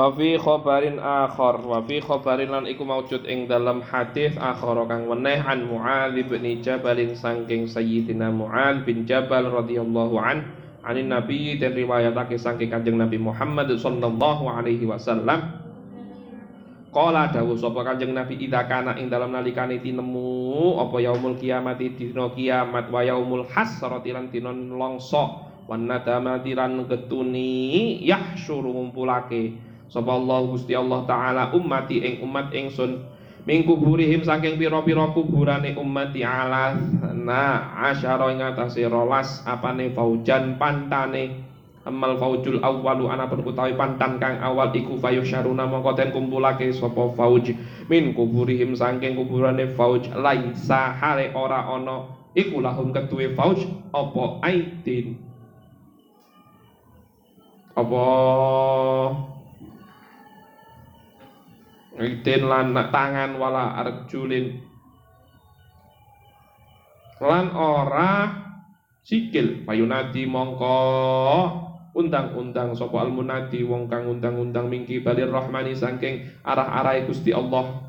Wa fi khabarin akhar wa fi khabarin lan iku maujud ing dalam hadis akhar kang weneh an Muadz bin Jabal saking Sayyidina Muadz bin Jabal radhiyallahu an anin Nabi dan riwayatake saking Kanjeng Nabi Muhammad sallallahu alaihi wasallam. Kala dawuh sapa Kanjeng Nabi idza kana ing dalam nalikane tinemu apa yaumul kiamati? Dina kiamat wa yaumul hasrati lan dina longso wan nadamati lan getuni yahsyuru ngumpulake sapa Allah Gusti Allah taala ummati ing umat ingsun. Min kuburihim saking pira-pira kuburane ummati ala na asyara ing atase rolas apane faujan pantane. Amal faujul awwalu ana utawi pantan kang awal iku fayusyaruna mongko den kumpulake sapa fauj. Min kuburihim saking kuburane fauj laisa hale ora ana iku lahum ketuwe fauj apa aidin? Apa Idin lan tangan wala arjulin lan ora sikil. Payunadi mongko. Undang-undang sapa almunadi wong kang undang-undang mingki balir rahmani saking arah-arahe Gusti Allah.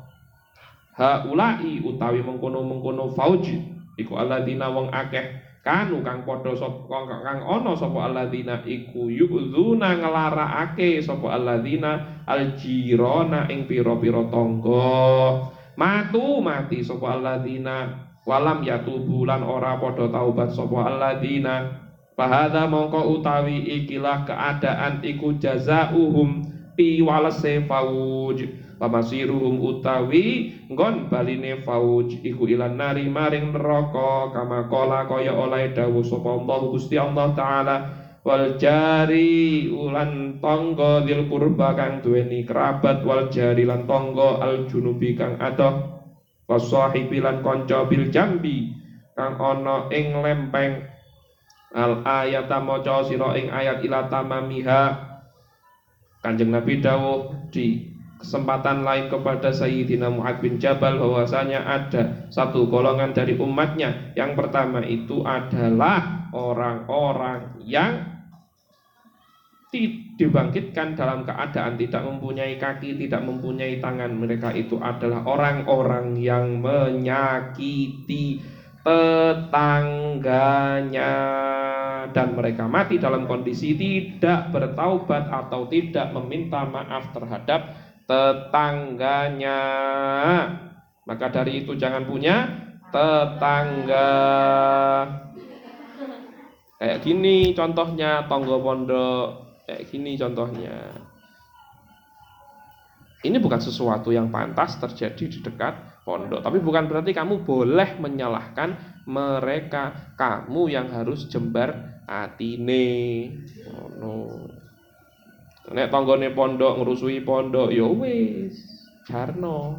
Haulai utawi mengkono-mengkono fauji. Iku alladzina wong akeh kanu kang padha sapa kang ana sapa alladzina iku yu'zuna nglarakake sapa alladzina aljirona ing pira-pira tangga. Matu mati sapa alladzina walam yatubu lan ora padha taubat sapa alladzina. Fahadha mongko utawi ikilah keadaan iku jazauhum pi walase fauj Pamasiruhum utawi nggon baline fauj. Iku ilan nari maring neraka kama kola kaya oleh dawuh sapa Allah Gusti Allah taala. Wal jari ulan tangga dil kurba kang duweni kerabat wal jari lan tangga al junubi kang adoh. Wasahibi lan kanca bil jambi kang ana ing lempeng. Al ayata maca sira ing ayat ila tamamiha Kanjeng Nabi dawuh di kesempatan lain kepada Sayyidina Mu'ad bin Jabal bahwasanya ada satu golongan dari umatnya yang pertama itu adalah orang-orang yang dibangkitkan dalam keadaan tidak mempunyai kaki, tidak mempunyai tangan. Mereka itu adalah orang-orang yang menyakiti tetangganya dan mereka mati dalam kondisi tidak bertaubat atau tidak meminta maaf terhadap tetangganya. Maka dari itu jangan punya tetangga. Kayak gini contohnya tonggo pondok. Kayak gini contohnya. Ini bukan sesuatu yang pantas terjadi di dekat pondok. Tapi bukan berarti kamu boleh menyalahkan mereka. Kamu yang harus jembar atine. Oh, no. Nek tanggane pondok ngerusui pondok, ya wis, jarno.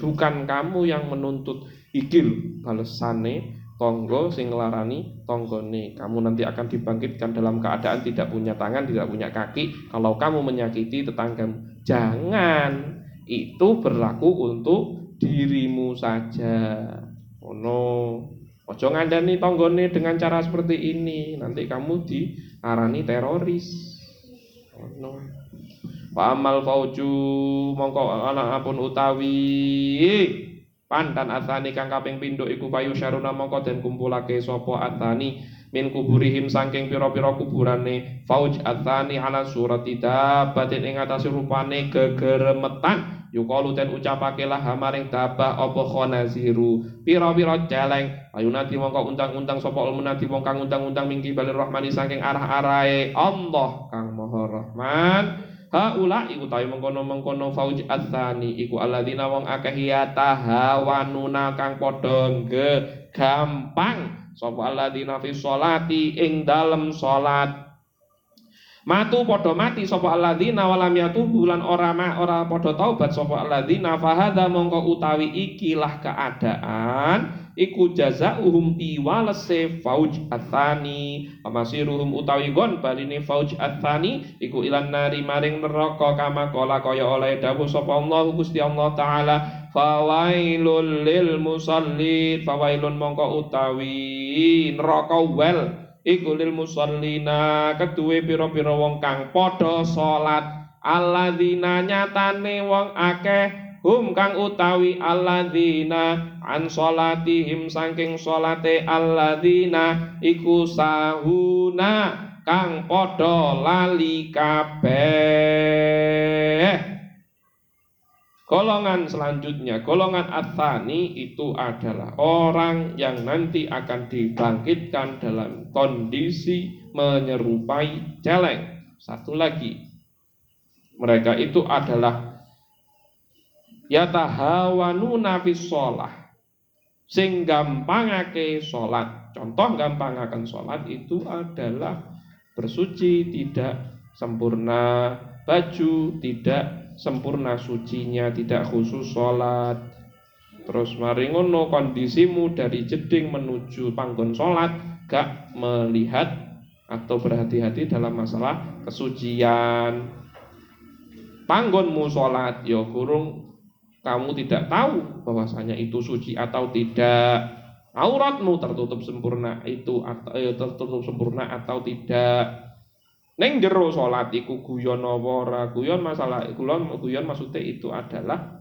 Bukan kamu yang menuntut ikil balesane tonggo sing nglarani tonggone. Kamu nanti akan dibangkitkan dalam keadaan tidak punya tangan, tidak punya kaki. Kalau kamu menyakiti tetanggamu, jangan. Itu berlaku untuk dirimu saja. Oh no. Ojo ngandani tonggone dengan cara seperti ini, nanti kamu diarani teroris. Ono. Wa amal fauju mongko ana apun utawi pantan atani kang kaping pindho iku payu syaruna mongko den kumpulake sapa atani min kuburihim saking pira-pira kuburane. Fauj atani ala surati dabatin ing atase rupane gegeremetan. Yukalu den ucapake lah maring dabah apa khanaziru pira-pira celeng. Ayunati mongko undang-undang sapa ulmunati wong kang undang-undang mingki balir rahmani saking arah-arahe Allah kang maha rahman. Haula iku tawi mengkono-mengkono fauj atsani iku alladzina wong akeh ya tahawanuna kang padha gampang sapa alladzina fi sholati ing dalem salat Matu padha mati sapa alladzina walam yatubu lan ora ma ora padha taubat sapa alladzina fahadha mongko utawi ikilah keadaan iku jazauhum iwalese fauj atsani amasiruhum utawi gon baline fauj atsani iku ilan nari maring neraka kama kala kaya oleh dawuh sapa Allah Gusti Allah taala fawailul lil musallin fawailun mongko utawi neraka wel iku lil musallina keduwe pira-pira wong kang padha salat. Alladzina nyatane wong akeh hum kang utawi alladzina an salatihim saking salate alladzina iku sahuna kang padha lali kabeh Golongan selanjutnya, golongan Athani itu adalah orang yang nanti akan dibangkitkan dalam kondisi menyerupai celeng. Satu lagi, mereka itu adalah yatahawanuna fis sholah sing gampangake sholat. Contoh gampangaken sholat itu adalah bersuci tidak sempurna, baju tidak sempurna sucinya tidak khusus sholat. Terus mari ngono kondisimu dari jeding menuju panggon sholat gak melihat atau berhati-hati dalam masalah kesucian. Panggonmu sholat ya kurung kamu tidak tahu bahwasanya itu suci atau tidak. Auratmu tertutup sempurna itu atau eh, tertutup sempurna atau tidak Neng jero salat iku guyon apa guyon masalah kulon guyon maksudnya itu adalah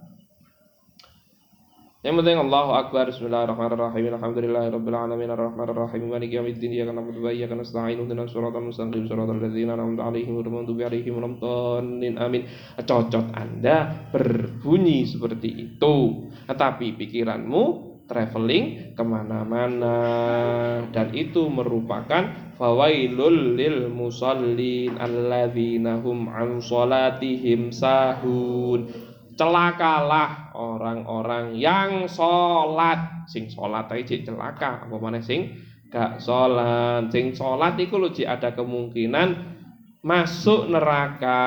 yang penting Allahu Akbar Bismillahirrahmanirrahim Alhamdulillahirabbil alamin arrahmanir rahim maliki yaumiddin iyyaka na'budu wa iyyaka nasta'in ihdinas siratal mustaqim siratal ladzina an'amta 'alaihim ghairil maghdubi 'alaihim waladdallin amin. Cocot Anda berbunyi seperti itu tetapi pikiranmu traveling ke mana-mana. Dan itu merupakan fawailul lil musallin alladzina hum an salatihim sahun. Celakalah orang-orang yang sholat. Sing sholat aja celaka apa mana sing gak sholat. Sing sholat itu loh ada kemungkinan masuk neraka.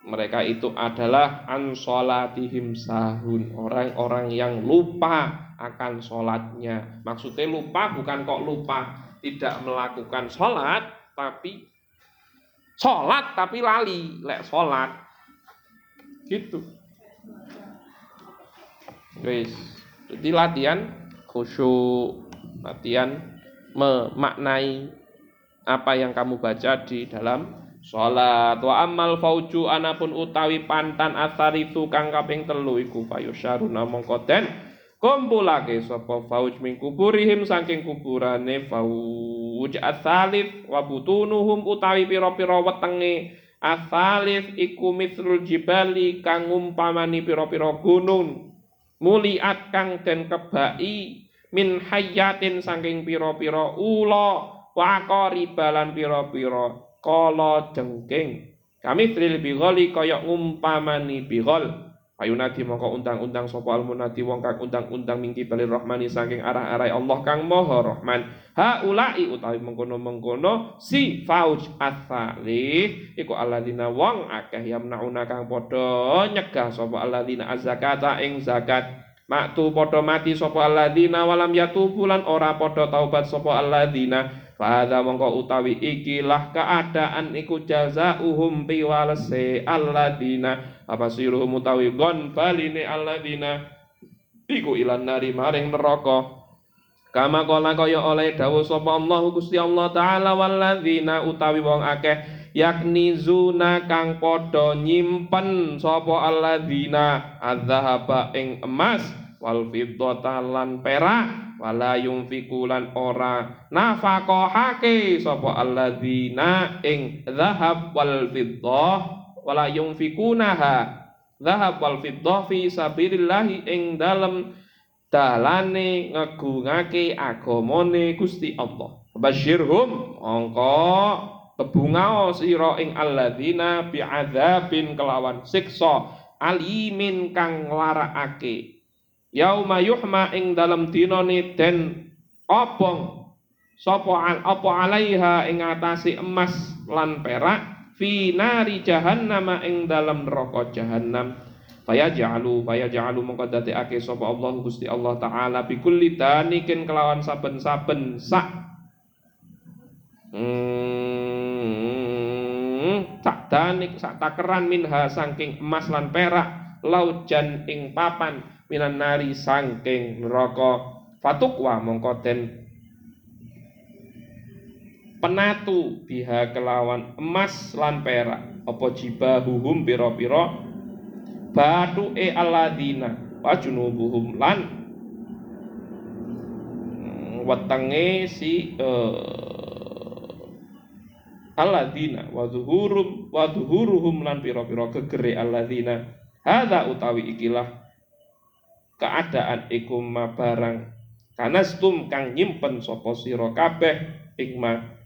Mereka itu adalah an sholatihim sahun orang-orang yang lupa akan sholatnya. Maksudnya lupa bukan kok lupa tidak melakukan sholat, tapi sholat tapi lali, lek sholat. Gitu. Wis. Jadi latihan khusyuk, latihan memaknai apa yang kamu baca di dalam sholat wa amal fauju anapun utawi pantan asaritu kang kaping telu iku fayusyaruna mongko den kumpulake sapa fauj min kuburihim saking kuburane fauj asalif wa butunuhum utawi pira-pira wetenge. Asalif iku mithlul jibali kang umpamani pira-pira gunung. Muliat kang den kebai min hayatin saking pira-pira ula wa qaribalan pira-pira kala jengking kami tril bighali kaya ngumpamani bighal Payunadi mongko undang-undang sapa almunadi wong kang undang-undang mingki bali rahmani saking arah-arai Allah kang maha rahman. Haulai utawi mengkono-mengkono si fauj asali iku alladzina wong akeh yamnauna kang padha nyegah sapa alladzina azakata ing zakat. Maktu padha mati sapa alladzina walam yatubu lan ora padha taubat sapa alladzina Fahadha mongko utawi ikilah keadaan iku jazauhum piwalese alladina apa siruhum utawi gon baline alladina iku ilan nari maring neraka. Kama kala kaya oleh dawuh sapa Allah Gusti Allah taala walladzina utawi wong akeh yakni zuna kang padha nyimpen sapa alladzina adzhaba ing emas wal fiddata lan perak wala yunfiku lan ora nafaqahake sapa alladzina ing zahab wal fiddah wala yunfikunaha zahab wal fiddah fi sabilillah ing dalem dalane ngegungake agamane Gusti Allah. Basyirhum angka kebungao sira ing alladzina bi'adzabin kelawan siksa alimin kang nglarakake yauma yuhma ing dalam dinane den obong. Sapa al apa alaiha ing atase emas lan perak. Fi nari jahannam ing dalam neraka jahannam. Faya ja'alu mongko dadekake sapa Allah Gusti Allah taala. Bi kulli danikin kelawan saben-saben. Sak. Hmm, sak danik sak takeran minha saking emas lan perak. Laujan ing papan minan nari sangking neraka. Fatukwa mongko den penatu biha kelawan emas lan perak. Apa jibahuhum pira-pira? Batuke alladzina wa junubuhum lan hmm, wetenge si uh, alladzina wa zuhurum wa zuhuruhum lan pira-pira gegere alladzina hadza utawi ikilah keadaan iku barang kanastum kang nyimpen sapa sira kabeh ikma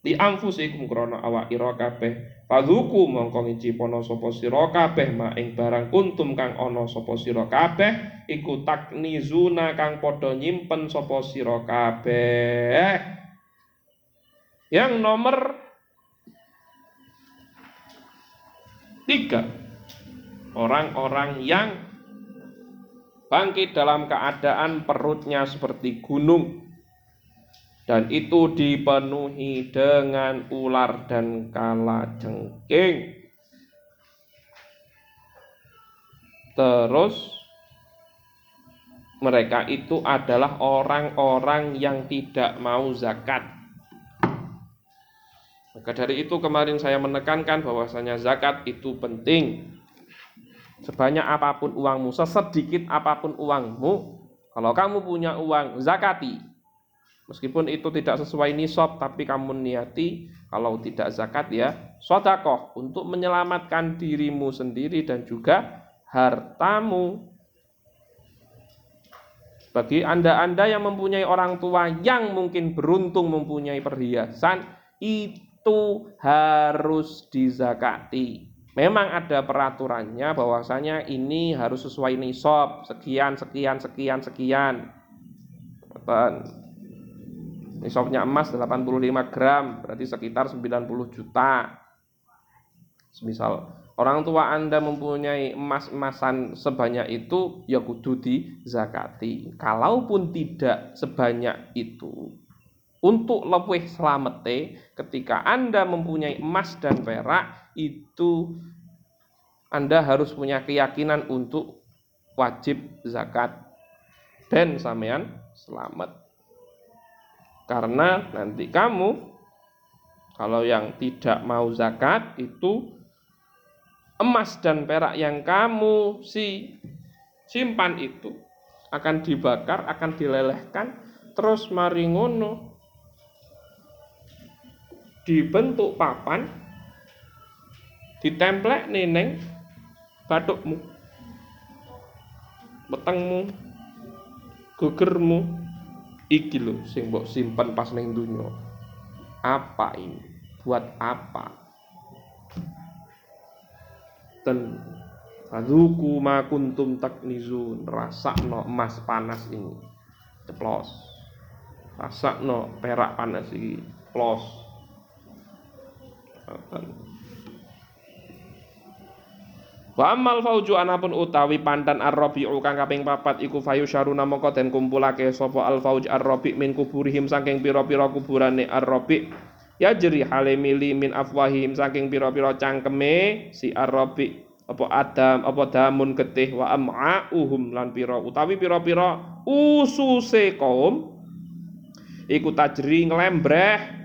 di anfusikum krana awak ira kabeh. Padhuku mongko ngicipono sapa sira kabeh ma ing barang kuntum kang ana sapa sira kabeh iku taknizuna kang padha nyimpen sapa sira kabeh. Yang nomor tiga orang-orang yang bangkit dalam keadaan perutnya seperti gunung dan itu dipenuhi dengan ular dan kala jengking. Terus mereka itu adalah orang-orang yang tidak mau zakat. Maka dari itu kemarin saya menekankan bahwasanya zakat itu penting. Sebanyak apa pun uangmu, sesedikit apa pun uangmu, kalau kamu punya uang, zakati. Meskipun itu tidak sesuai nisab, tapi kamu niati kalau tidak zakat ya sodakoh untuk menyelamatkan dirimu sendiri dan juga hartamu. Bagi anda-anda yang mempunyai orang tua yang mungkin beruntung mempunyai perhiasan, itu harus dizakati. Memang ada peraturannya bahwasanya ini harus sesuai nisab, sekian, sekian, sekian, sekian. Nisabnya emas 85 gram, berarti sekitar 90 juta. Semisal orang tua Anda mempunyai emas-emasan sebanyak itu, ya kudu di zakati. Kalaupun tidak sebanyak itu, untuk lebih selamete ketika Anda mempunyai emas dan perak itu Anda harus punya keyakinan untuk wajib zakat dan sampean selamat. Karena nanti kamu kalau yang tidak mau zakat itu emas dan perak yang kamu si simpan itu akan dibakar, akan dilelehkan, terus maringono dibentuk papan, ditemplek neneng batukmu, betengmu, gugermu, iki lho sing mbok simpen pas ning dunya apa ini? Buat apa? Ten. Aduku ma kuntum taknizun. No emas panas ini. Ceplos. No perak panas ini ceplos Wa amal fauju anapun utawi pandan ar-rabi'u kang kaping papat iku fayu syaruna mongko den kumpulake sapa al-fauj ar-rabi' min kuburihim saking pira-pira kuburane ar-rabi' ya jeri hale mili min afwahim saking pira-pira cangkeme si ar-rabi' apa adam apa damun getih wa am'auhum lan pira utawi pira-pira ususe kaum iku tajri nglembreh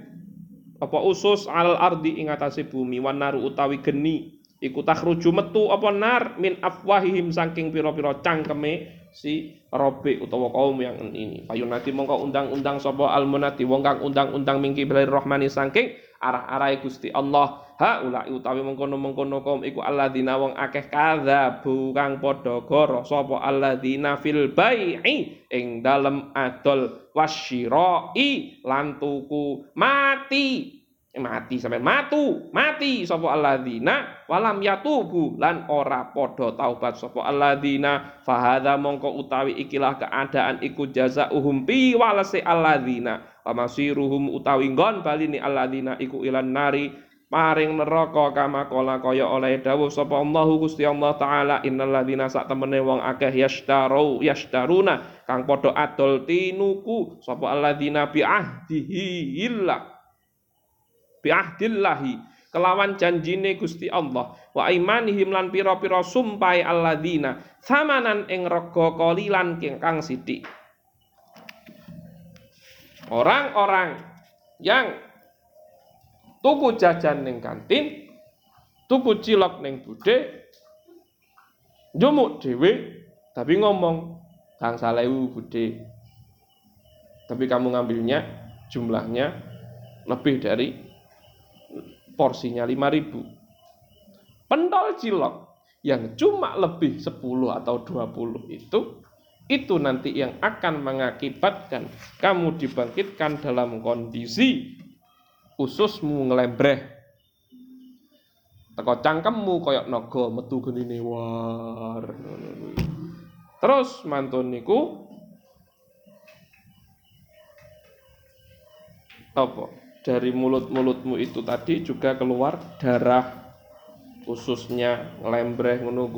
apa usus al ardi ing atase bumi wan naru utawi geni iku takhruju metu apa nar min afwahihim saking pira-pira cangkeme si robi utawa kaum yang ini. Nanti mongko undang-undang sapa almunati wong kang undang-undang mingki bilai rahmani saking arah-arahe Gusti Allah ha ulai utawi mengkono-mengkono kaum iku alladzina wong akeh kadzabu kang padha goro sapa alladzina fil bai'i ing dalem adol wasyirai lan tuku mati. Mati sampai matu mati sapa alladzina walam yatubu lan ora padha taubat sapa alladzina. Fahadza mongko utawi ikilah keadaan iku jazaohum pi walase alladzina wa masiruhum utawi nggon balini alladzina iku ilan nari paring neraka kama kala kaya oleh dawuh sapa Allah Gusti Allah taala innal ladzina sak temene wong akeh yashtaru yashtaruna kang padha adol tinuku sapa alladzina bi ahdihi illah bi'ahdillahi kelawan janjine Gusti Allah wa imanihim lan pira-pira sumpai alladzina samanan ing rega kolilan kang sithik. Orang-orang yang tuku jajan ning kantin tuku cilok neng bude jumuk dewe tapi ngomong kang salewu bude tapi kamu ngambilnya jumlahnya lebih dari porsinya 5000 pentol cilok yang cuma lebih 10 atau 20 itu itu nanti yang akan mengakibatkan kamu dibangkitkan dalam kondisi ususmu ngelembreh. Teko cangkemmu koyok naga metu genine war. Terus mantun niku apa? Dari mulut-mulutmu itu tadi juga keluar darah ususnya ngelembreh ngono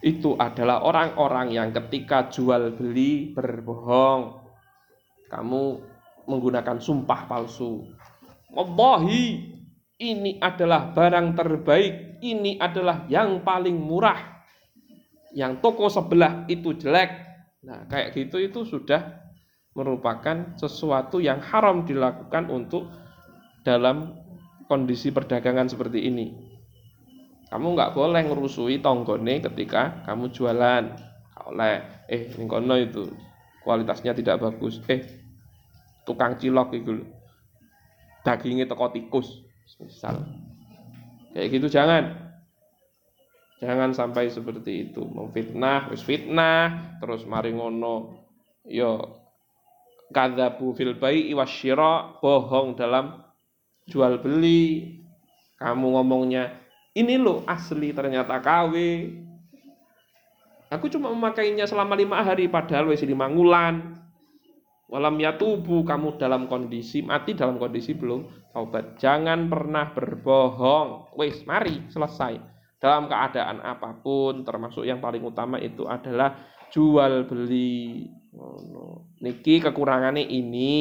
itu adalah orang-orang yang ketika jual beli berbohong. Kamu menggunakan sumpah palsu. Wallahi, ini adalah barang terbaik, ini adalah yang paling murah. Yang toko sebelah itu jelek. Nah, kayak gitu itu sudah merupakan sesuatu yang haram dilakukan untuk dalam kondisi perdagangan seperti ini. Kamu nggak boleh ngerusui tonggone ketika kamu jualan. Oleh eh ning kono itu kualitasnya tidak bagus. Eh tukang cilok itu dagingnya teko tikus misal. Kayak gitu jangan. Jangan sampai seperti itu, memfitnah, wis fitnah, terus mari ngono yo kadzabu fil bai'i wasyira, bohong dalam jual beli. Kamu ngomongnya ini loh asli ternyata KW aku cuma memakainya selama lima hari padahal wes lima ngulan walam ya tubuh kamu dalam kondisi mati dalam kondisi belum? Taubat. Jangan pernah berbohong. Wes mari selesai. Dalam keadaan apa pun termasuk yang paling utama itu adalah jual beli. Niki kekurangannya ini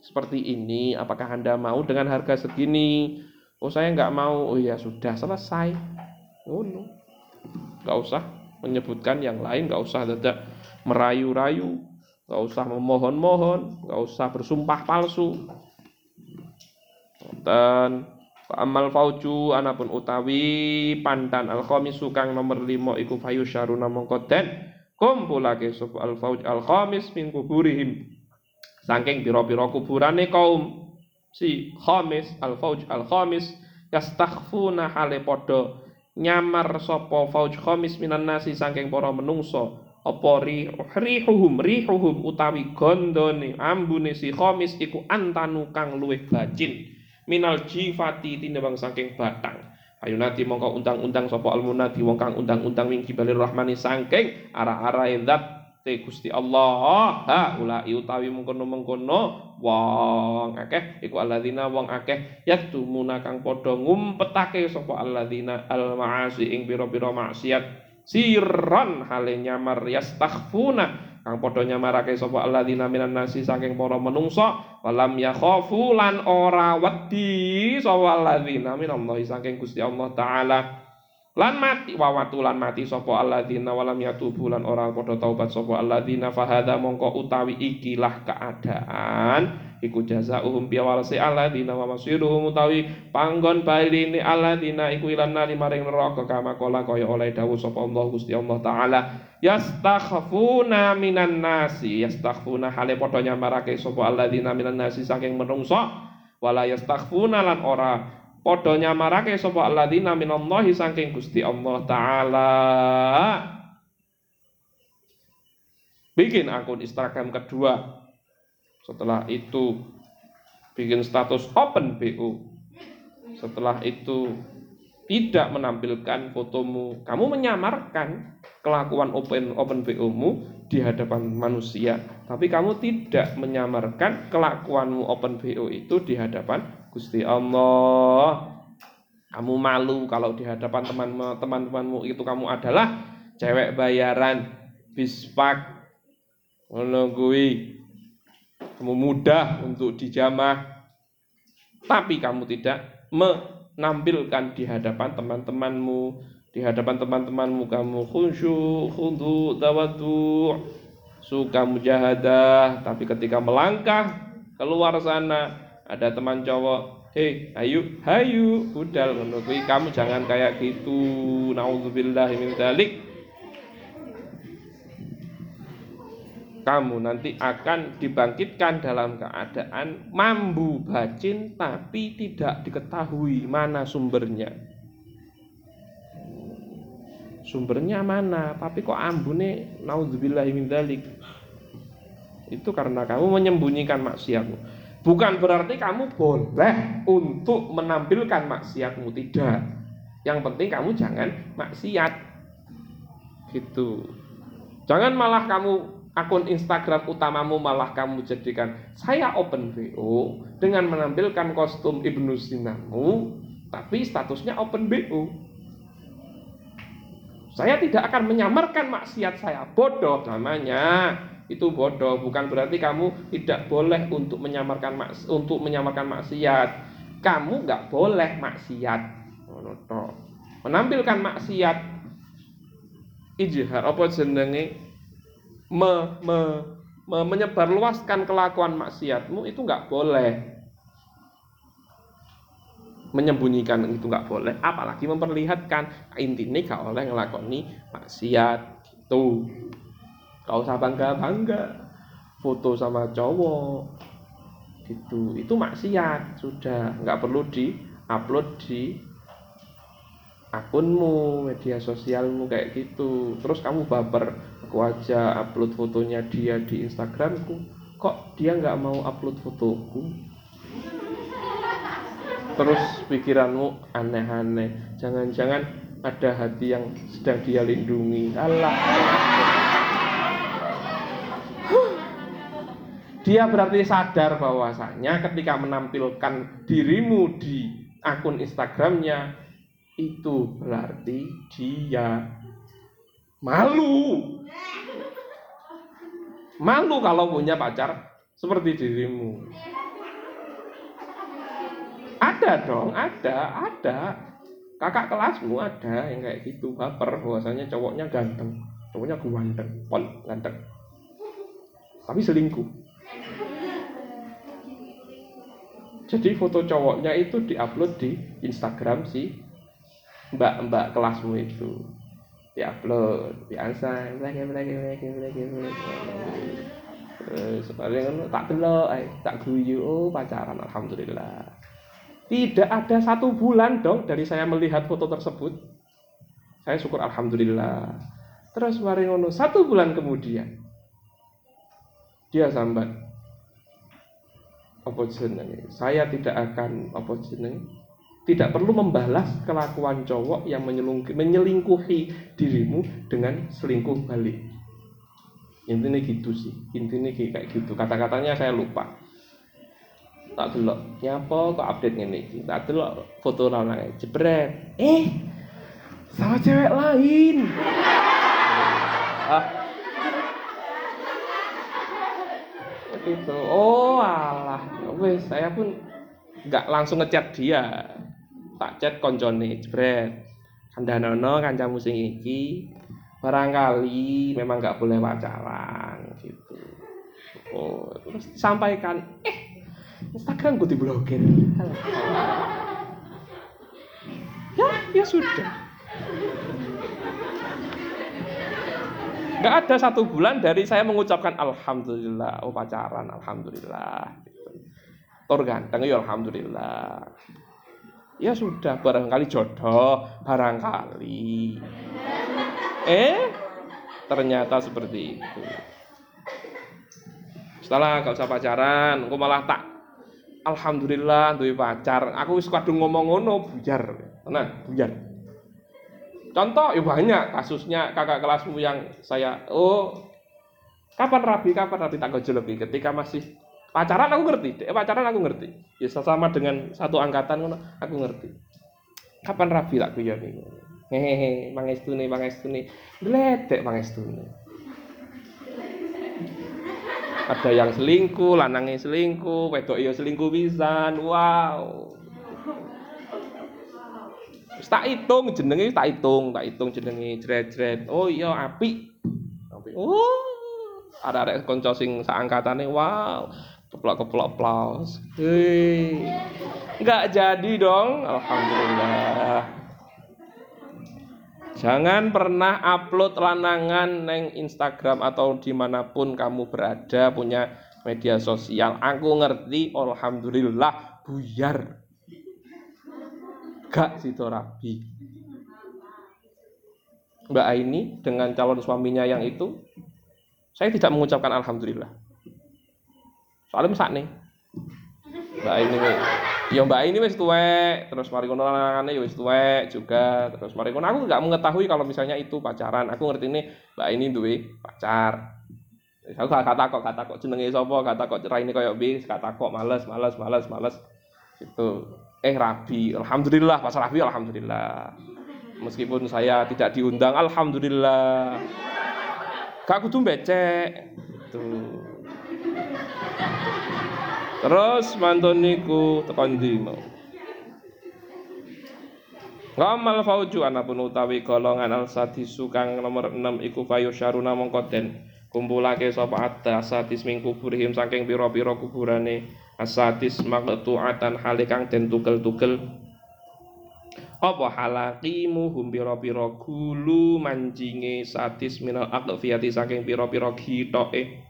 seperti ini apakah anda mau dengan harga segini? Oh saya nggak mau. Oh ya sudah selesai. Oh no nggak usah menyebutkan yang lain nggak usah tidak merayu-rayu nggak usah memohon-mohon nggak usah bersumpah palsu. Dan amal fauju anapun utawi pandan al khamis kang nomor limo iku fayu syaruna mongko den kumpulake sub al fauj al khamis min kuburihim. Saking pira-pira kuburane kaum si khamis al fauj al khamis yastakhfuna hale padha nyamar sapa fauj khamis minan nasi saking para menungso apa rihuhum rihuhum utawi gondone ambune si khamis iku antanu kang luwih bacin minal jifati tinembang saking batang. Ayunati mongko undang-undang sapa almunati wong kang undang-undang wing kibalir rahmani saking arah-arahe zat te Gusti Allah. Ha ulai utawi mengkono-mengkono wong akeh iku alladzina wong akeh yaktumuna kang padha ngumpetake sapa alladzina al maasi ing pira-pira maksiat sirran hale nyamar yastakhfuna. Kang padha nyamarake sapa alladzina minan nasi saking para menungso walam yakhafu lan ora wedi sapa alladzina minallahi saking Gusti Allah taala. Lan mati wawatu lan mati sapa alladzina walam yatubu lan ora padha taubat sapa alladzina fahada mongko utawi ikilah keadaan iku jazaohum biawalasi alladzina wa masiruhum utawi panggon baline alladzina iku ilan nari maring neraka kama kala kaya oleh dawuh sapa Allah Gusti Allah taala. Yastakhfuna minan nasi yastakhfuna hale padha nyamarake sapa alladzina minan nasi saking menungso wala yastakhfuna lan ora padha nyamarake sapa alladzina minallahi saking Gusti Allah taala. Bikin akun Instagram kedua setelah itu bikin status open BO setelah itu tidak menampilkan fotomu. Kamu menyamarkan kelakuan open open BO mu di hadapan manusia. Tapi kamu tidak menyamarkan kelakuanmu open BO itu di hadapan Gusti Allah. Kamu malu kalau di hadapan teman-temanmu itu kamu adalah cewek bayaran, bispak, menunggui. Kamu mudah untuk dijamah, tapi kamu tidak menampilkan di hadapan teman-temanmu, di hadapan teman-temanmu kamu khusyuk, khudu, tawadu, suka mujahadah, tapi ketika melangkah keluar sana ada teman cowok Hei, ayo, hayu, budal Kamu jangan kayak gitu. Nauzubillah min dzalik. Kamu nanti akan dibangkitkan dalam keadaan mambu bacin tapi tidak diketahui mana sumbernya. Sumbernya mana? Tapi kok ambune dzalik. Itu karena kamu menyembunyikan maksiatmu. Bukan berarti kamu boleh untuk menampilkan maksiatmu tidak. Yang penting kamu jangan maksiat. Gitu. Jangan malah kamu akun Instagram utamamu malah kamu jadikan. Saya open BO dengan menampilkan kostum Ibnu Sinamu tapi statusnya open BO. Saya tidak akan menyamarkan maksiat saya. Bodoh namanya. Itu bodoh. Bukan berarti kamu tidak boleh untuk menyamarkan maks untuk menyamarkan maksiat. Kamu nggak boleh maksiat. Menampilkan maksiat. Ijhar apa jenenge me, me, me, menyebarluaskan kelakuan maksiatmu itu nggak boleh menyembunyikan itu nggak boleh apalagi memperlihatkan intinya gak oleh ngelakoni maksiat itu Gak usah bangga-bangga. Foto sama cowok. Gitu. Itu maksiat. Sudah. Nggak perlu di upload di akunmu, media sosialmu kayak gitu. Terus kamu baper. Aku aja upload fotonya dia di Instagramku. Kok dia nggak mau upload fotoku? Terus pikiranmu aneh-aneh. Jangan-jangan ada hati yang sedang dia lindungi. Allah. Dia berarti sadar bahwasanya ketika menampilkan dirimu di akun Instagramnya itu berarti dia malu. Malu kalau punya pacar seperti dirimu. Ada dong, ada, ada. Kakak kelasmu ada yang kayak gitu baper bahwasanya cowoknya ganteng, cowoknya ganteng, pol ganteng. Tapi selingkuh. Jadi foto cowoknya itu diupload di Instagram si mbak-mbak kelasmu itu. Diupload, biasa, lagi lagi lagi lagi Terus paling tak delok, tak guyu, oh pacaran alhamdulillah. Tidak ada satu bulan dong dari saya melihat foto tersebut. Saya syukur alhamdulillah. Terus mari ngono satu bulan kemudian dia sambat apa jenenge saya tidak akan apa jenenge tidak perlu membalas kelakuan cowok yang menyelingkuhi dirimu dengan selingkuh balik. Intinya gitu sih. Intinya kayak gitu. Kata-katanya saya lupa. Tak delok. Nyapa kok update ini tak delok foto lanang jebret. Eh sama cewek lain. Ah. Itu. Oh alah. Wes saya pun nggak langsung ngechat dia tak chat koncone jebret. Kandhanono kancamu sing iki barangkali memang nggak boleh pacaran gitu. Oh terus sampaikan eh Instagram gue diblokir. Ya ya sudah. Nggak ada satu bulan dari saya mengucapkan alhamdulillah oh pacaran alhamdulillah gitu. tor ganteng ya alhamdulillah ya sudah barangkali jodoh barangkali. Eh? Ternyata seperti itu. Setelah gak usah pacaran aku malah tak. Alhamdulillah duwe pacar. Aku wis kadung ngomong ngono bujar. Tenang bujar. Contoh ya banyak kasusnya kakak kelasmu yang saya oh kapan rabi kapan rabi? Tak lebih. Ketika masih pacaran aku ngerti eh, pacaran aku ngerti ya sama dengan satu angkatan aku ngerti kapan rabi tak kuyon nih hehehe mangestune mangestune gledek mangestune ada yang selingkuh lanangnya selingkuh wedok iyo selingkuh pisan wow tak hitung jenenge tak hitung, tak hitung jenenge jret-jret. Oh iya api. Oh. Ada-ada kanca sing saangkatane wow. Keplok-keplok aplaus. Hei. Enggak jadi dong. Alhamdulillah. Jangan pernah upload lanangan neng Instagram atau di mana pun kamu berada punya media sosial. Aku ngerti, alhamdulillah buyar. Gak situ rabi. Mbak Aini dengan calon suaminya yang itu, saya tidak mengucapkan alhamdulillah. Soalnya misalnya nih, Mbak Aini ya Mbak Aini wis tuwek, terus mari kono lanangane ya wis juga, terus mari kono aku nggak mengetahui kalau misalnya itu pacaran. Aku ngerti ini Mbak Aini duwe pacar. Aku gak kata kok, kata kok jenenge sapa, kata kok cerai ini koyo bis, kata kok males, males, males, males. Itu eh rabi, alhamdulillah pas rabi alhamdulillah. Meskipun saya tidak diundang, alhamdulillah. Gak kudu becek. Tuh. Terus mantun niku tekan ndi mau. Ngamal fauju anapun utawi golongan al sadisu kang nomor 6 iku fayu syaruna mongko den kumpulake sapa ada sadis ming kuburihim saking pira-pira kuburane. Asadis maqtu'atan hale kang den tugel-tugel. Apa halakimu hum pira-pira gulu manjinge sadis minal aqfiyati saking pira-pira gitoke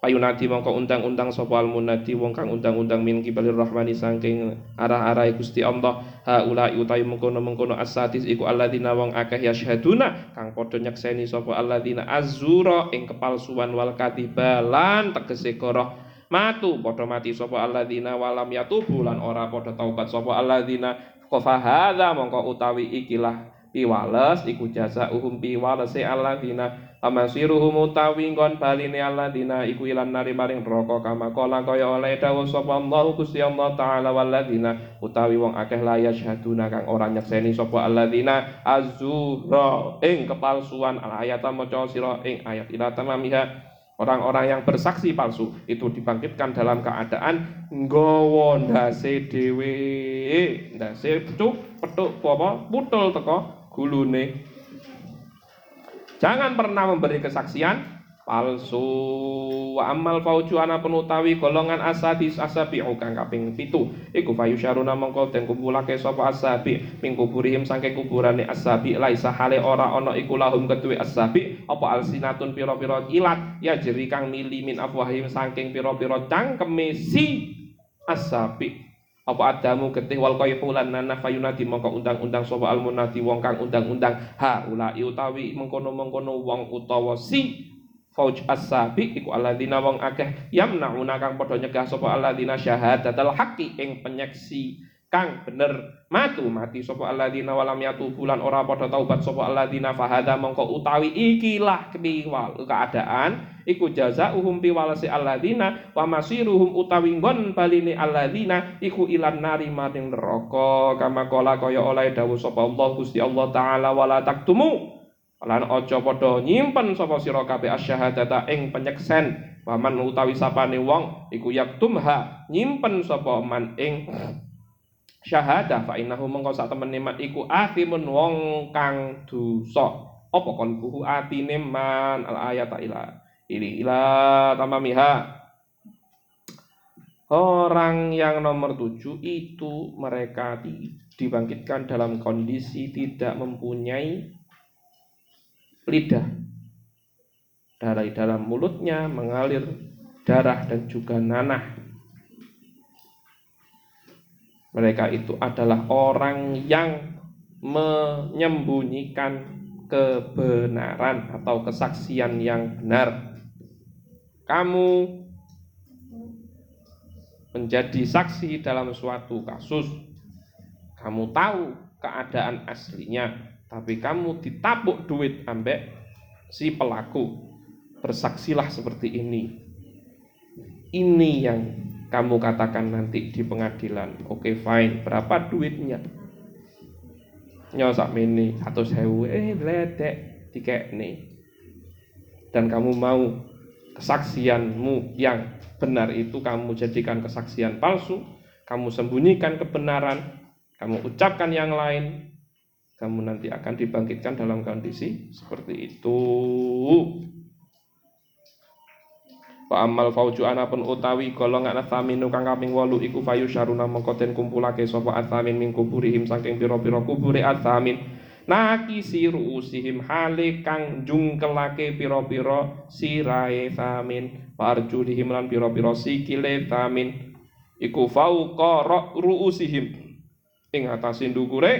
Payunadi mongko undang-undang sapa munadi wong kang undang-undang min kibalir rahmani saking arah-arah Gusti Allah. Haula utawi mengkono-mengkono asatis iku alladzina wong akeh yasyhaduna kang padha nyekseni sapa alladzina azura ing kepalsuan wal katibalan tegese goroh matu. Padha mati sapa alladzina walam yatubu lan ora padha taubat sapa alladzina. Qafa hadza mongko utawi ikilah piwales iku jasa uhum piwalese alladzina amasiruhum utawi nggon baline alladzina iku ilan nari maring neraka kama kala kaya oleh dawuh sapa Allah Gusti Allah taala walladzina utawi wong akeh la yasyhaduna kang ora nyekseni sapa alladzina azura ing kepalsuan al ayat maca sira ing ayat ila tamamiha. Orang-orang yang bersaksi palsu itu dibangkitkan dalam keadaan nggawa ndase dhewe. Ndase petuk petuk apa? Putul teko gulune. Jangan pernah memberi kesaksian palsu. Wa amal fauju ana penutawi golongan asadis asabi kang kaping pitu. Iku syaruna mongko den kumpulake sapa asabi. Ming kuburihim saking kuburane asabi. Laisa hale ora ana iku lahum keduwe asabi. Apa alsinatun pira-pira ilat ya jeri kang mili min afwahim saking pira-pira cangkeme si asabi apa adamu getih wal qayhulan nana fayunadi mongko undang-undang sapa al munadi wong kang undang-undang. Ha ulai utawi mengkono-mengkono wong utawa si fauj as-sabi iku alladzina wong akeh yamnauna kang padha nyegah sapa alladzina syahadatal haqqi ing penyeksi kang bener. Matu mati sapa alladzina walam yatubu lan ora padha taubat sapa alladzina fahada mongko utawi ikilah ketiwal keadaan iku jazaohum piwalasi alladzina wa masiruhum utawi nggon baline alladzina iku ilan nari maring neraka kama kala kaya oleh sapa Allah Gusti Allah taala wala taktumu. Lan aja padha nyimpen sapa sira kabeh asyhadata ing penyeksen paman utawi sapane wong iku yaktumha nyimpen sapa man ing syahadah fa innahu mengko sak temene mat iku athimun wong kang dosa apa kon buhu atine man al ayata ila ini ila tamamiha Orang yang nomor tujuh itu mereka dibangkitkan dalam kondisi tidak mempunyai lidah. Dari dalam mulutnya mengalir darah dan juga nanah. Mereka itu adalah orang yang menyembunyikan kebenaran atau kesaksian yang benar. Kamu menjadi saksi dalam suatu kasus. Kamu tahu keadaan aslinya, tapi kamu ditapuk duit ambek si pelaku. Bersaksilah seperti ini. Ini yang kamu katakan nanti di pengadilan. Oke okay, fine. Berapa duitnya? Nyosak mini satu sewu eh ledek. Tiket nih. Dan kamu mau kesaksianmu yang benar itu kamu jadikan kesaksian palsu kamu sembunyikan kebenaran kamu ucapkan yang lain kamu nanti akan dibangkitkan dalam kondisi seperti itu Wa amal fauju anapun utawi golongan athaminu kang kaping 8 iku fayu syaruna mengko den kumpulake sapa athamin min kuburihim saking pira-pira kubure athamin nakisi ruusihim hale kang jungkelake pira-pira sirae thamin. Warjulihim lan pira-pira sikile thamin. Iku fauqa ruusihim ing atase ndukure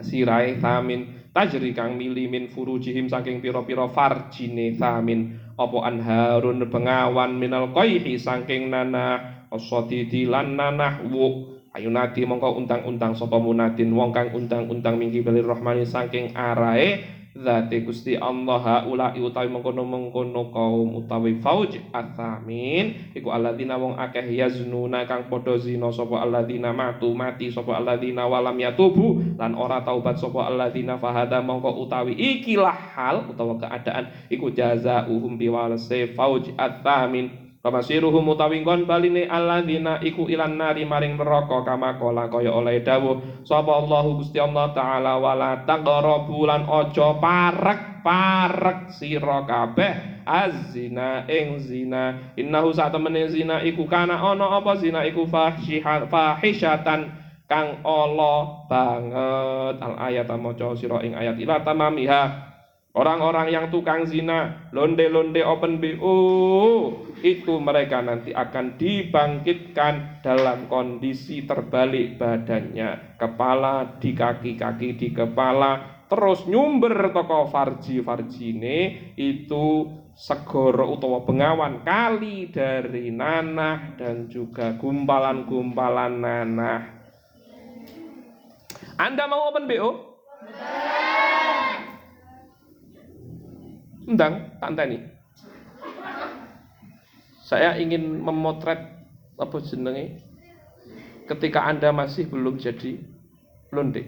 sirae thamin. Tajri kang mili furujihim saking pira-pira farjine thamin apa anharun bengawan minal qaihi saking nanah asadidi lan nanah wu. Ayunati mongko untang-untang sapa munadin wong kang untang-untang minggi belir rahmani saking arae Zati Gusti Allah utawi mengkono-mengkono kaum utawi fauj athamin iku alladzina wong akeh yaznuna kang padha zina sapa alladzina matu mati sapa alladzina walam yatubu lan ora taubat sapa alladzina fahada mongko utawi ikilah hal utawa keadaan iku jazaohum biwalase fauj athamin Pamasiruhum utawi nggon baline alladzina iku ilan nari maring neraka kama kala kaya oleh dawuh. Sapa Allahu Gusti Allah taala wala taqrabu lan aja parek parek sira kabeh azina ing zina. Innahu satemene zina iku kana ana apa? Zina iku fahishatan kang Allah banget. Al ayat maca sira ing ayat ila tamamiha Orang-orang yang tukang zina, londe-londe open BO, itu mereka nanti akan dibangkitkan dalam kondisi terbalik badannya. Kepala di kaki, kaki di kepala, terus nyumber toko farji farjine itu segoro utawa bengawan kali dari nanah dan juga gumpalan-gumpalan nanah. Anda mau open BO? Endang, tak nih. Saya ingin memotret apa jenenge ketika Anda masih belum jadi londe.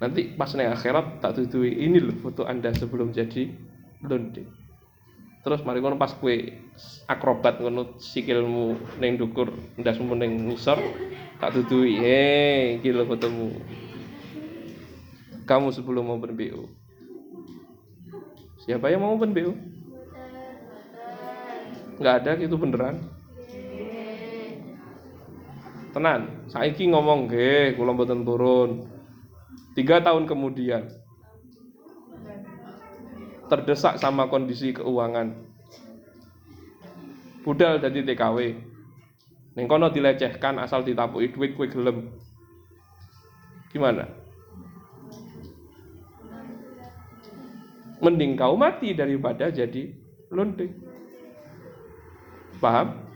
Nanti pas nih akhirat tak tutui ini loh foto Anda sebelum jadi londe. Terus mari ngono pas kue akrobat ngono sikilmu neng dukur ndasmu neng ngisor tak tutui. Hei, iki fotomu. Kamu sebelum mau berbu. Siapa yang mau open BO? Nggak ada gitu beneran. Tenan, saiki ngomong ge, kula mboten turun. Tiga tahun kemudian terdesak sama kondisi keuangan. Budal jadi TKW. Ning kono dilecehkan asal ditapuki duit kowe gelem. Gimana? Mending kau mati daripada jadi lonte. Paham?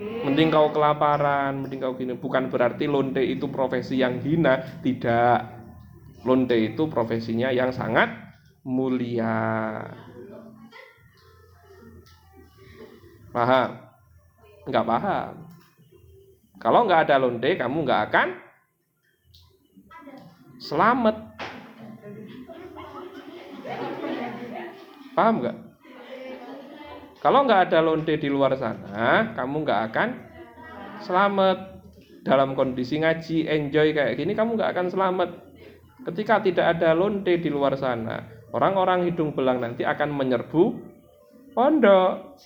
Mending kau kelaparan, mending kau gini. Bukan berarti lonte itu profesi yang hina, tidak. Lonte itu profesinya yang sangat mulia. Paham? Enggak paham. Kalau enggak ada lonte, kamu enggak akan selamat. Paham nggak? Kalau nggak ada lonte di luar sana, kamu nggak akan selamat dalam kondisi ngaji, enjoy kayak gini, kamu nggak akan selamat. Ketika tidak ada lonte di luar sana, orang-orang hidung belang nanti akan menyerbu pondok.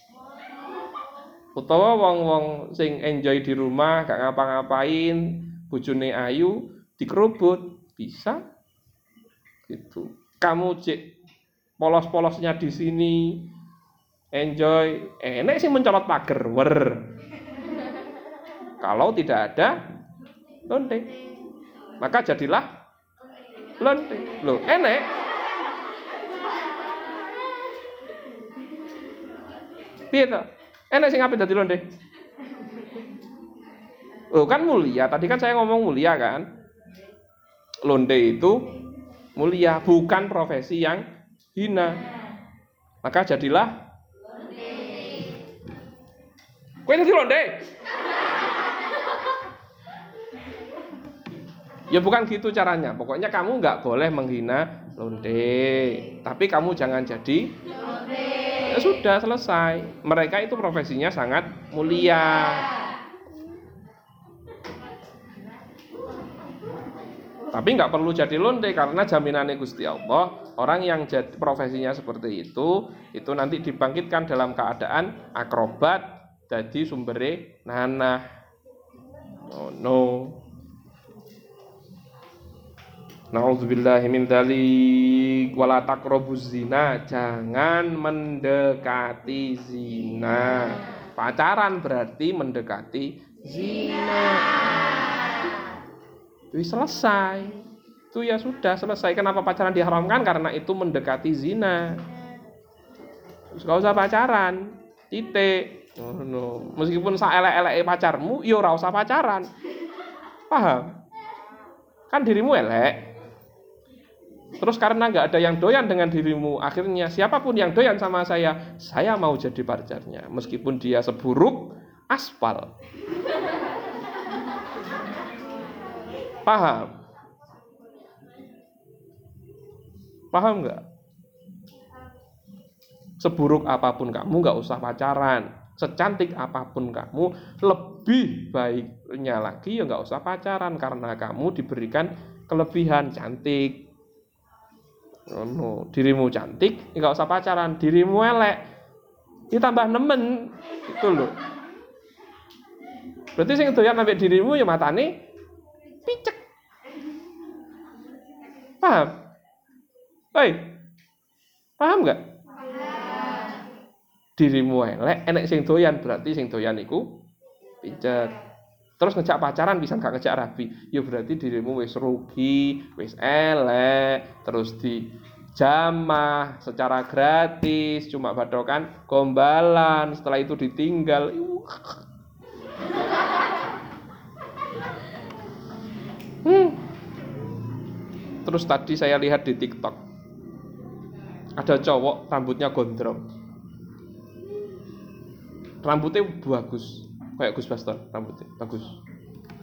Utawa wong-wong sing enjoy di rumah, gak ngapa-ngapain, bujune ayu, dikerubut, bisa. Gitu. Kamu cek polos-polosnya di sini. Enjoy. Enek sih mencolot pagar. Wer. Kalau tidak ada lonte. Maka jadilah lonte. Lo enek piye to? Enek sing apik dadi lonte? Oh kan mulia, tadi kan saya ngomong mulia kan. Lonte itu mulia, bukan profesi yang hina. Maka jadilah Kue jadi londe. Ya bukan gitu caranya. Pokoknya kamu nggak boleh menghina londe. Tapi kamu jangan jadi. Ya sudah selesai. Mereka itu profesinya sangat mulia. Tapi nggak perlu jadi londe karena jaminannya Gusti Allah orang yang jadi profesinya seperti itu itu nanti dibangkitkan dalam keadaan akrobat jadi sumbere nanah oh no Nauzubillahi min dzalik wala taqrabuz zina. Jangan mendekati zina. Pacaran berarti mendekati zina. Itu selesai. Itu ya sudah selesai. Kenapa pacaran diharamkan? Karena itu mendekati zina. Gak usah pacaran. Titik. Oh, no. Meskipun saya elek-elek pacarmu, yo ya ora usah pacaran. Paham? Kan dirimu elek, Terus karena nggak ada yang doyan dengan dirimu, akhirnya siapa pun yang doyan sama saya, saya mau jadi pacarnya, meskipun dia seburuk aspal. Paham? Paham nggak? Seburuk apa pun kamu nggak usah pacaran, secantik apa pun kamu, lebih baiknya lagi ya nggak usah pacaran karena kamu diberikan kelebihan cantik, no, dirimu cantik, nggak usah pacaran. Dirimu elek, ditambah nemen, itu loh. Berarti sing doyan sampai dirimu ya matane picek. Paham? Hei, paham nggak? Dirimu elek, enek sing doyan berarti sing doyan iku picek terus ngejak pacaran bisa nggak ngejak rabi? Ya berarti dirimu wis rugi wis elek terus di jamah secara gratis cuma badokan gombalan. Setelah itu ditinggal. Hmm. terus tadi saya lihat di tiktok ada cowok rambutnya gondrong. Rambutnya bagus kayak Gus Baston rambutnya bagus.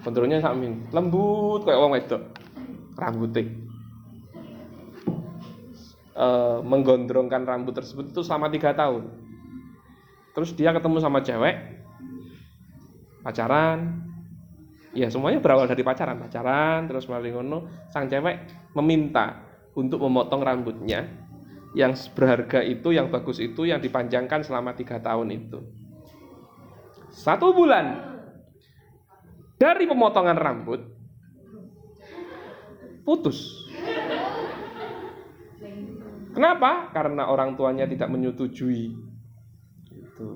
Kontrolnya samin lembut kayak orang wedok rambutnya. E, menggondrongkan rambut tersebut itu selama tiga tahun. Terus dia ketemu sama cewek pacaran. Ya semuanya berawal dari pacaran pacaran terus maling ngono. Sang cewek meminta untuk memotong rambutnya yang berharga itu yang bagus itu yang dipanjangkan selama tiga tahun itu satu bulan dari pemotongan rambut putus. Kenapa? Karena orang tuanya tidak menyetujui. Itu.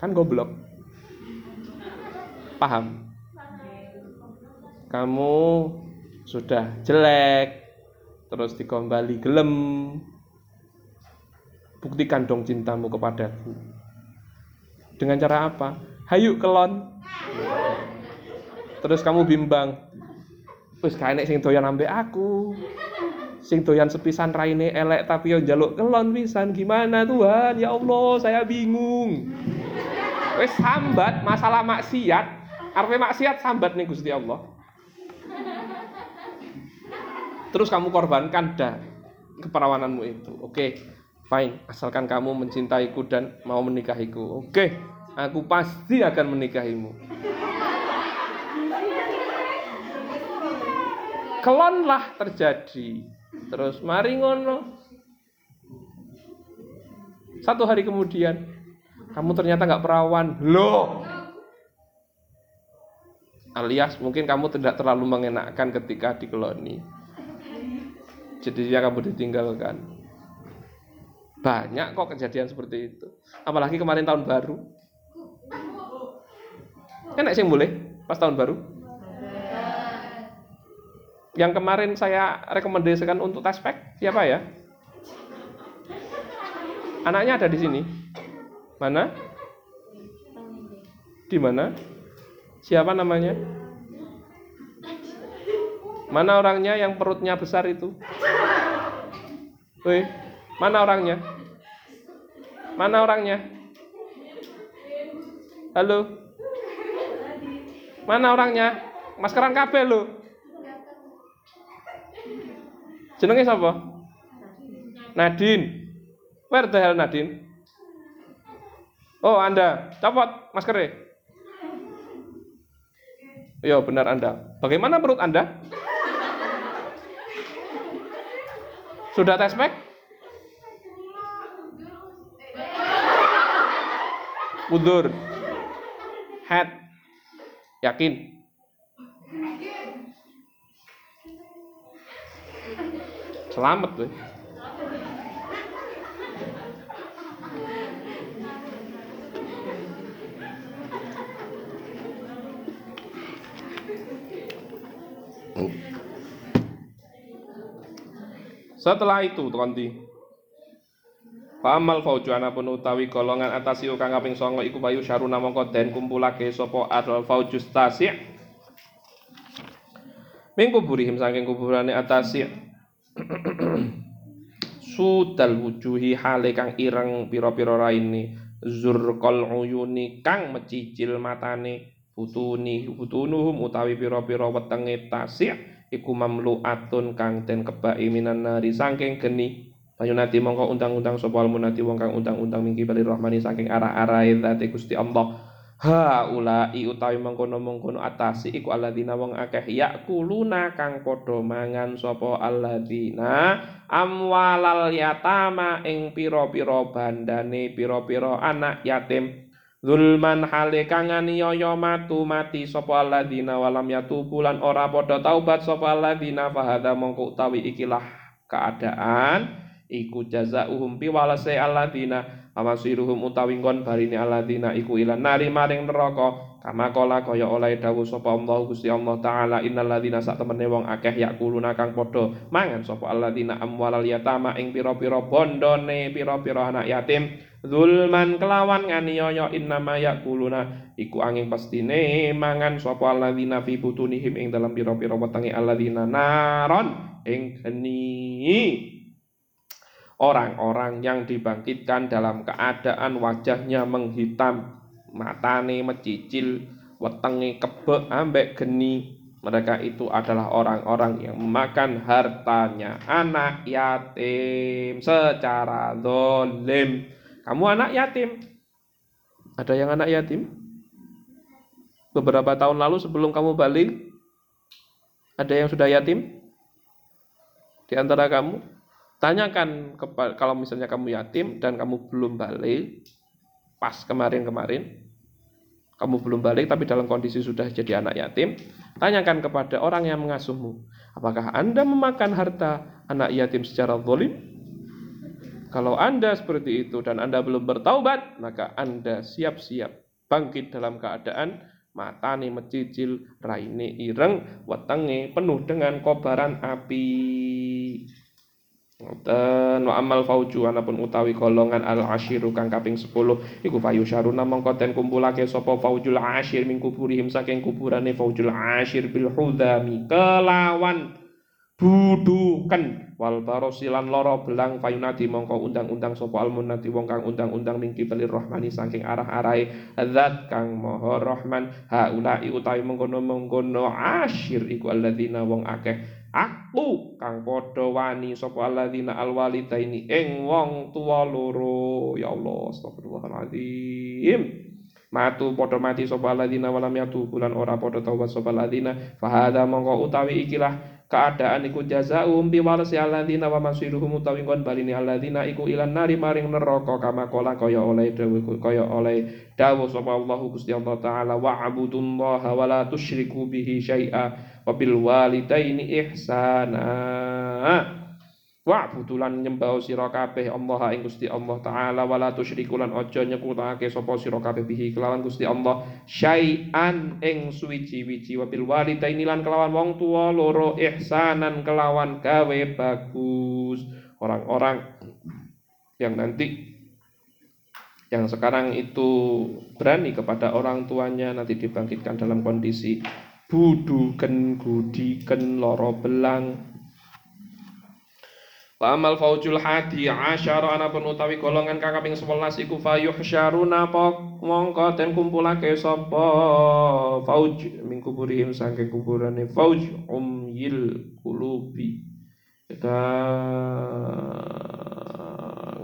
Kan goblok. Paham? Kamu sudah jelek, terus dikembali gelem. Buktikan dong cintamu kepadaku. Dengan cara apa? Hayu kelon. Terus kamu bimbang. Wis kae sing doyan ambek aku. Sing doyan sepisan raine elek tapi yo njaluk kelon pisan. Gimana Tuhan? Ya Allah, saya bingung. Wis sambat masalah maksiat. Arpe maksiat sambat nih Gusti Allah. Terus kamu korbankan dah keperawananmu itu. Oke, Fine, asalkan kamu mencintaiku dan mau menikahiku. Oke, aku pasti akan menikahimu. Kelonlah terjadi. Terus mari ngono. Satu hari kemudian, kamu ternyata nggak perawan. Loh, alias mungkin kamu tidak terlalu mengenakkan ketika dikeloni. Jadi dia kamu ditinggalkan. Banyak kok kejadian seperti itu. Apalagi kemarin tahun baru. Enak sih boleh pas tahun baru. Yang kemarin saya rekomendasikan untuk taspek siapa ya? Anaknya ada di sini. Mana? Di mana? Siapa namanya? Mana orangnya yang perutnya besar itu? Woi, Mana orangnya? Mana orangnya? Halo? Mana orangnya? Maskeran kabel lo. Jenenge siapa? Nadine. Where the hell Nadine? Oh, Anda. Copot maskernya. Iya, benar Anda. Bagaimana perut Anda? Sudah tes pack? Udur. Head. Yakin? Selamat tuh. Setelah itu konti Pamal fauju anapun utawi golongan atasi kang kaping songo iku bayu syaruna mongko den kumpulake sapa adal fauju stasi Ming kuburihim saking kuburane atasi Sudal wujuhi hale kang ireng pira-pira raine. Zurqal uyuni kang mecicil matane. Butuni butunuhum utawi pira-pira wetenge tasih iku mamluatun kang den kebaki minan nari. Saking geni Panyunati mongko undang-undang sapa munati wong kang undang-undang mingki bali rahmani. Saking arah-arahe zate Gusti Allah. Ha ulai utawi mengkono-mengkono atasi iku alladzina wong akeh yakuluna kang padha mangan sapa alladzina amwalal yatama ing pira-pira bandane pira-pira anak yatim Zulman hale kang aniaya matu mati sapa alladzina walam yatubu lan ora padha taubat sapa alladzina fahada mongko utawi ikilah keadaan iku jazaohum walase alladzina amasiruhum utawi ngon barine alladzina iku ilan nari maring neraka kama kala kaya oleh dawuh sapa Allah Gusti Allah taala innal ladzina sak temene wong akeh yakuluna kang padha mangan sapa alladzina amwalal yatama ing pira-pira bondone pira-pira anak yatim zulman kelawan nganiaya innama yakuluna. Iku angin pastine mangan sapa alladzina fi butunihim ing dalam pira-pira wetenge alladzina naron ing geni. Orang-orang yang dibangkitkan dalam keadaan wajahnya menghitam matane mecicil wetenge kebek ambek geni. Mereka itu adalah orang-orang yang memakan hartanya anak yatim secara dolim kamu anak yatim. Ada yang anak yatim? Beberapa tahun lalu sebelum kamu balik, ada yang sudah yatim? Di antara kamu, tanyakan kalau misalnya kamu yatim dan kamu belum balik, pas kemarin-kemarin, kamu belum balik tapi dalam kondisi sudah jadi anak yatim, tanyakan kepada orang yang mengasuhmu, apakah Anda memakan harta anak yatim secara zalim? Kalau Anda seperti itu dan Anda belum bertaubat, maka Anda siap-siap bangkit dalam keadaan matane mecicil, raine ireng, wetenge penuh dengan kobaran api. Ngoten wa amal fauju anapun utawi golongan al ashiru kang kaping 10 iku fayu syaruna mongko den kumpulake sapa faujul ashir min kuburihim saking kuburane faujul ashir bil hudami kelawan duduken wal barosilan loro belang fayunati mongko undang-undang sapa almunati wong kang undang-undang mingki belir rohmani saking arah-arahe zat kang maha rahman. Haulai utawi mengkono-mengkono asyir iku alladzina wong akeh. Aku kang padha wani sapa alladzina alwalidaini ing wong tuwa loro. Ya Allah astagfirullahaladzim. Matu padha mati sapa alladzina walam bulan ora padha taubat sapa alladzina. Fahada mongko utawi ikilah keadaan iku jazaum bi warasi alladzina wa masiruhum utawi kon balini alladzina iku ilan nari maring neraka kama kala kaya oleh dawuh kaya oleh dawuh sapa Allah Gusti Allah taala wa abudullaha wa la tusyriku bihi syai'a wa bil walidaini ihsana Wa'budu lan nyembah sira kabeh Allah ing Gusti Allah taala wala tusyriku lan aja nyekutake sapa sira kabeh bihi kelawan Gusti Allah syai'an ing suwiji-wiji. Wa bil walidaini lan kelawan wong tua loro ihsanan kelawan gawe bagus. Orang-orang yang nanti yang sekarang itu berani kepada orang tuanya nanti dibangkitkan dalam kondisi buduken gudiken loro belang Wa amal faujul hadi asyara ana utawi golongan kang kaping 11 iku fayuhsyaruna mongko den kumpulake sapa? Fauj min kuburihim saking kuburane fauj umyil kulubi. Kita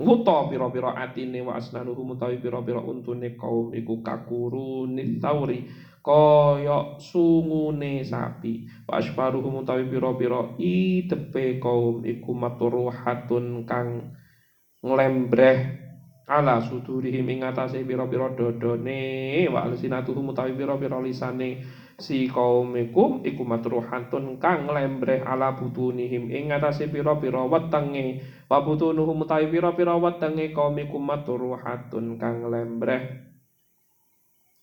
nguto pira-pira atine wa asnanuhum utawi pira-pira untune kaum iku kakuruni tauri kaya sungune sapi. Wa asfaruhum utawi pira-pira. Idepe kaum iku maturuhatun kang nglembreh ala sudurihim ing atase pira-pira dodone. Wa alsinatuhum utawi pira-pira lisane si kaum iku iku matruhatun kang lembreh ala butunihim ing atase pira-pira wetenge. Wa butunuhum utawi pira-pira wetenge kaum iku matruhatun kang lembreh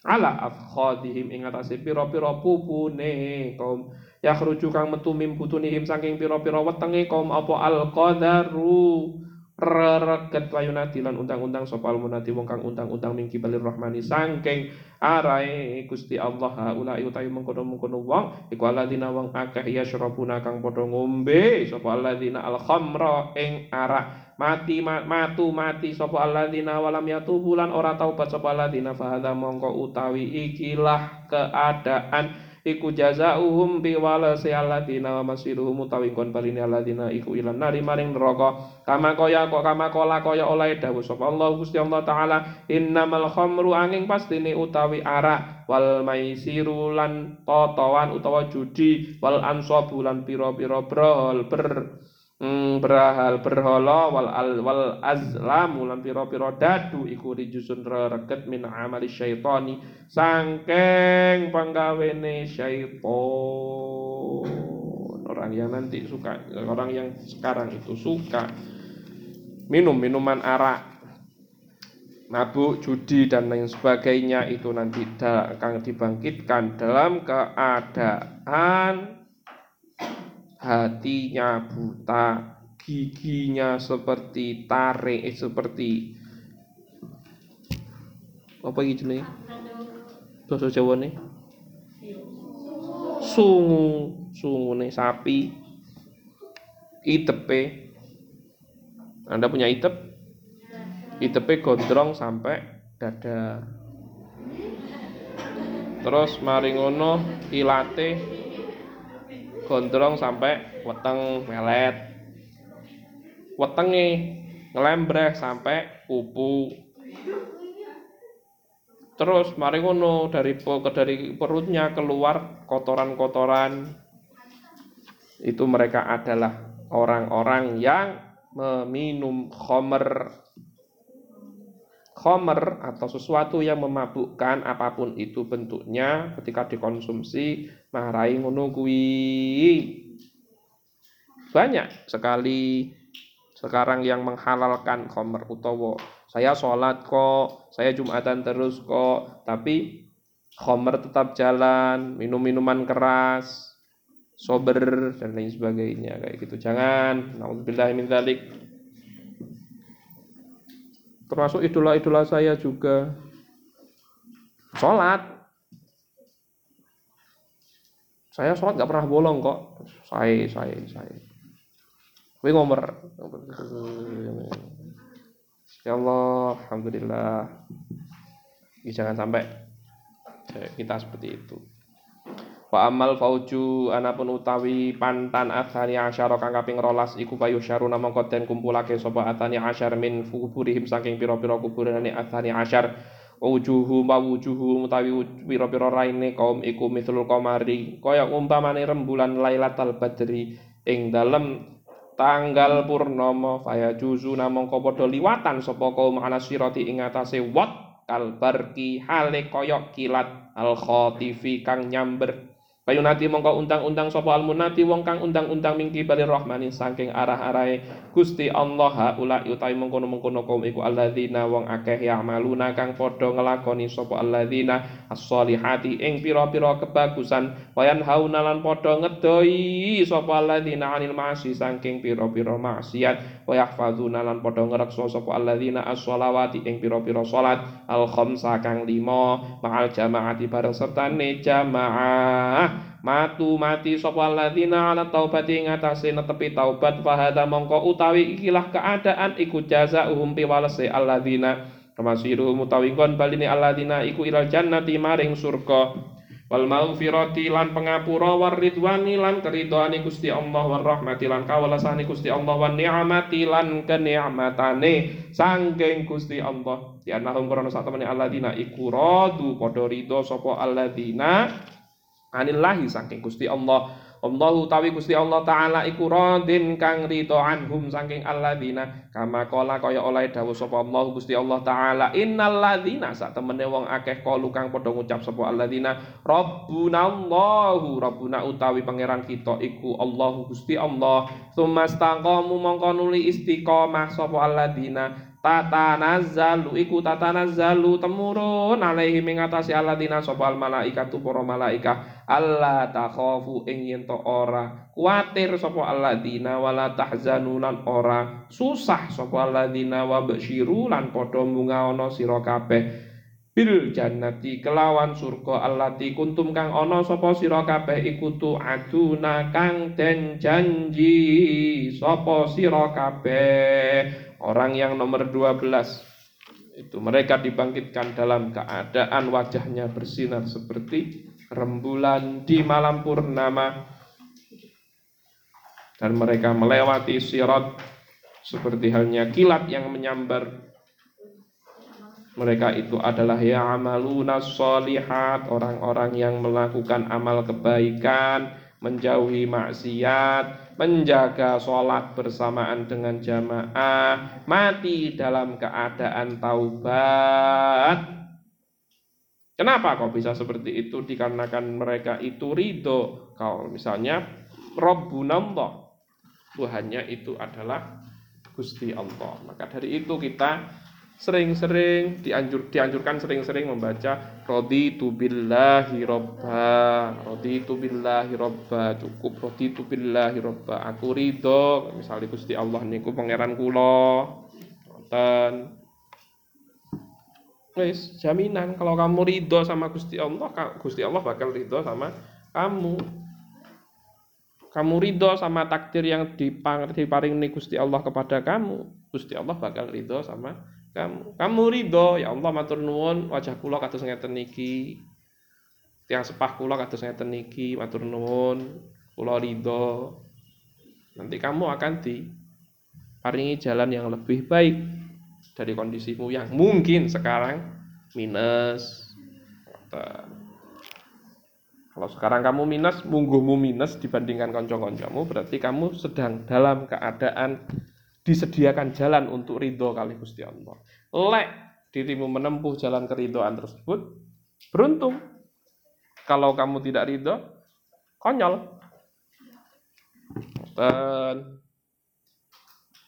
ala afkhadihim ing atase pira-pira pupune kaum yakhruju kang metu mim butunihim saking pira-pira wetenge kaum apa al qadaru rereget wayunati lan undang-undang sapa almunati wong kang undang-undang mingki balir rahmani sangking arai Gusti Allah haula utawi mengkono-mengkono wong iku alladzina wong akeh ya syarabuna kang padha ngombe sapa alladzina al khamra ing arak mati matu mati sapa alladzina walam yatubu lan ora taubat sapa alladzina fahadha mongko utawi ikilah keadaan. Iku jazaohum bi walasi alladziina wa masiruhum utawi kon balini alladziina iku ilan nari maring neraka. Kama kaya kok kama kala kaya oleh dawuh sapa Allah Gusti Allah taala innamal khamru angin pastine utawi arak wal maisiru lan totowan utawa judi wal ansabu lan pira-pira brol ber hmm, berhal berhala wal al, wal azlamu lan pira-pira dadu iku rijusun reget min amali syaitani sangkeng panggawene syaiton orang yang nanti suka orang yang sekarang itu suka minum minuman arak mabuk, judi dan lain sebagainya itu nanti akan dibangkitkan dalam keadaan hatinya buta, giginya seperti tarik, eh, seperti apa gitu nih? Bahasa Jawa nih? Sungu, sungu nih sapi, itepe. Anda punya itep? Itepe gondrong sampai dada. Terus maringono ilate gondrong sampai weteng melet. Wetenge ngelembreh sampai pupu terus mari ngono dari dari perutnya keluar kotoran-kotoran. Itu mereka adalah orang-orang yang meminum khomer khomer atau sesuatu yang memabukkan apa pun itu bentuknya ketika dikonsumsi marai ngono banyak sekali sekarang yang menghalalkan khomer utawa saya sholat kok saya jumatan terus kok tapi khomer tetap jalan minum minuman keras sober dan lain sebagainya kayak gitu. Jangan. Naudzubillah min dzalik termasuk idola-idola saya juga. Sholat. Saya sholat nggak pernah bolong kok. Saya saya saya Gue ngomer. Ya Allah alhamdulillah. Jangan sampai kita seperti itu Wa amal fauju anapun utawi pantan athani asyara kang kaping rolas iku payu syaruna mongko den kumpulake sapa athani asyar min kuburihim saking pira-pira kuburane athani asyar. Wujuhu ma wujuhu utawi pira-pira raine kaum iku mithlul qamari kaya umpamane rembulan Lailatul Badri ing dalem tanggal purnama faya juzu namangka padha liwatan sapa kaum anasirati ing atase wat kalbarki hale kaya kilat al khatifi kang nyamber Payunati mongko undang-undang sapa almunati wong kang undang-undang mingki bali rahmani saking arah-arahe Gusti Allah haula utawi mengkono-mengkono kaum iku alladzina wong akeh ya'maluna kang padha ngelakoni sapa alladzina as-solihati ing pira-pira kebagusan. Wayan hauna lan padha ngedoi sapa alladzina anil ma'asi saking pira-pira maksiat. Wa yahfazuna lan padha ngreksa sapa alladzina as-sholawati ing pira-pira salat. Al khamsa kang lima ma'al jamaati bareng sertane jamaah matu mati sapa alladzina ala taubati ngatasé netepi taubat fahada mongko utawi ikilah keadaan iku jazaohum pi walase alladzina. Kamasiruhum utawi kon balini alladzina iku ilal jannati maring surga. Wal maghfirati lan pangapura war ridwani lan keridhoane Gusti Allah war rahmati lan kawelasane Gusti Allah wan ni'mati lan kenikmatane sangking Gusti Allah. Ya nahum krana sak temene alladzina iku radu padha ridho sapa alladzina anillahi saking Gusti Allah. Allah utawi Gusti Allah taala iku radin kang rito anhum saking alladzina. Kama kala kaya oleh dawuh sapa Allah Gusti Allah taala innal ladzina sak temene wong akeh kalu kang padha ngucap sapa alladzina. Rabbuna Allahu rabbuna utawi pangeran kita iku Allah Gusti Allah. Tsumastaqamu mongko nuli istiqomah sapa alladzina tatanazzalu iku tatanazzalu temurun alaihi ing atase alladzina sapa al malaikatu para malaikah. Alla takhafu ing yen to ora kuatir sapa alladzina wala tahzanu lan ora susah sapa alladzina wa basyiru lan padha ana sira kabeh. Bil jannati kelawan surga allati kuntum kang ana sapa sira kabeh iku aduna kang den janji sapa sira kabeh Orang yang nomor 12 itu mereka dibangkitkan dalam keadaan wajahnya bersinar seperti rembulan di malam purnama. Dan mereka melewati sirat seperti halnya kilat yang menyambar. Mereka itu adalah ya amaluna solihat orang-orang yang melakukan amal kebaikan menjauhi maksiat, menjaga sholat bersamaan dengan jamaah, mati dalam keadaan taubat. Kenapa kok bisa seperti itu? Dikarenakan mereka itu ridho. Kalau misalnya Rabbunallah, Tuhannya itu adalah Gusti Allah. Maka dari itu kita sering-sering dianjur dianjurkan sering-sering membaca raditu billahi robba raditu billahi robba cukup raditu billahi robba aku ridho. Misalnya Gusti Allah niku pangeran kula. Wonten. Wis jaminan kalau kamu ridho sama Gusti Allah Gusti Allah bakal ridho sama kamu. Kamu ridho sama takdir yang diparingi Gusti Allah kepada kamu Gusti Allah bakal ridho sama kamu kamu ridho. Ya Allah matur nuwun. Wajah kula kados ngeten niki. Tiang sepah kula kados ngeten niki matur nuwun. Kula ridho. Nanti kamu akan di paringi jalan yang lebih baik dari kondisimu yang mungkin sekarang minus. Kalau sekarang kamu minus, mungguhmu minus dibandingkan konco-koncomu, berarti kamu sedang dalam keadaan disediakan jalan untuk ridho kali Gusti Allah. Lek dirimu menempuh jalan keridoan tersebut, beruntung. Kalau kamu tidak ridho, konyol. Dan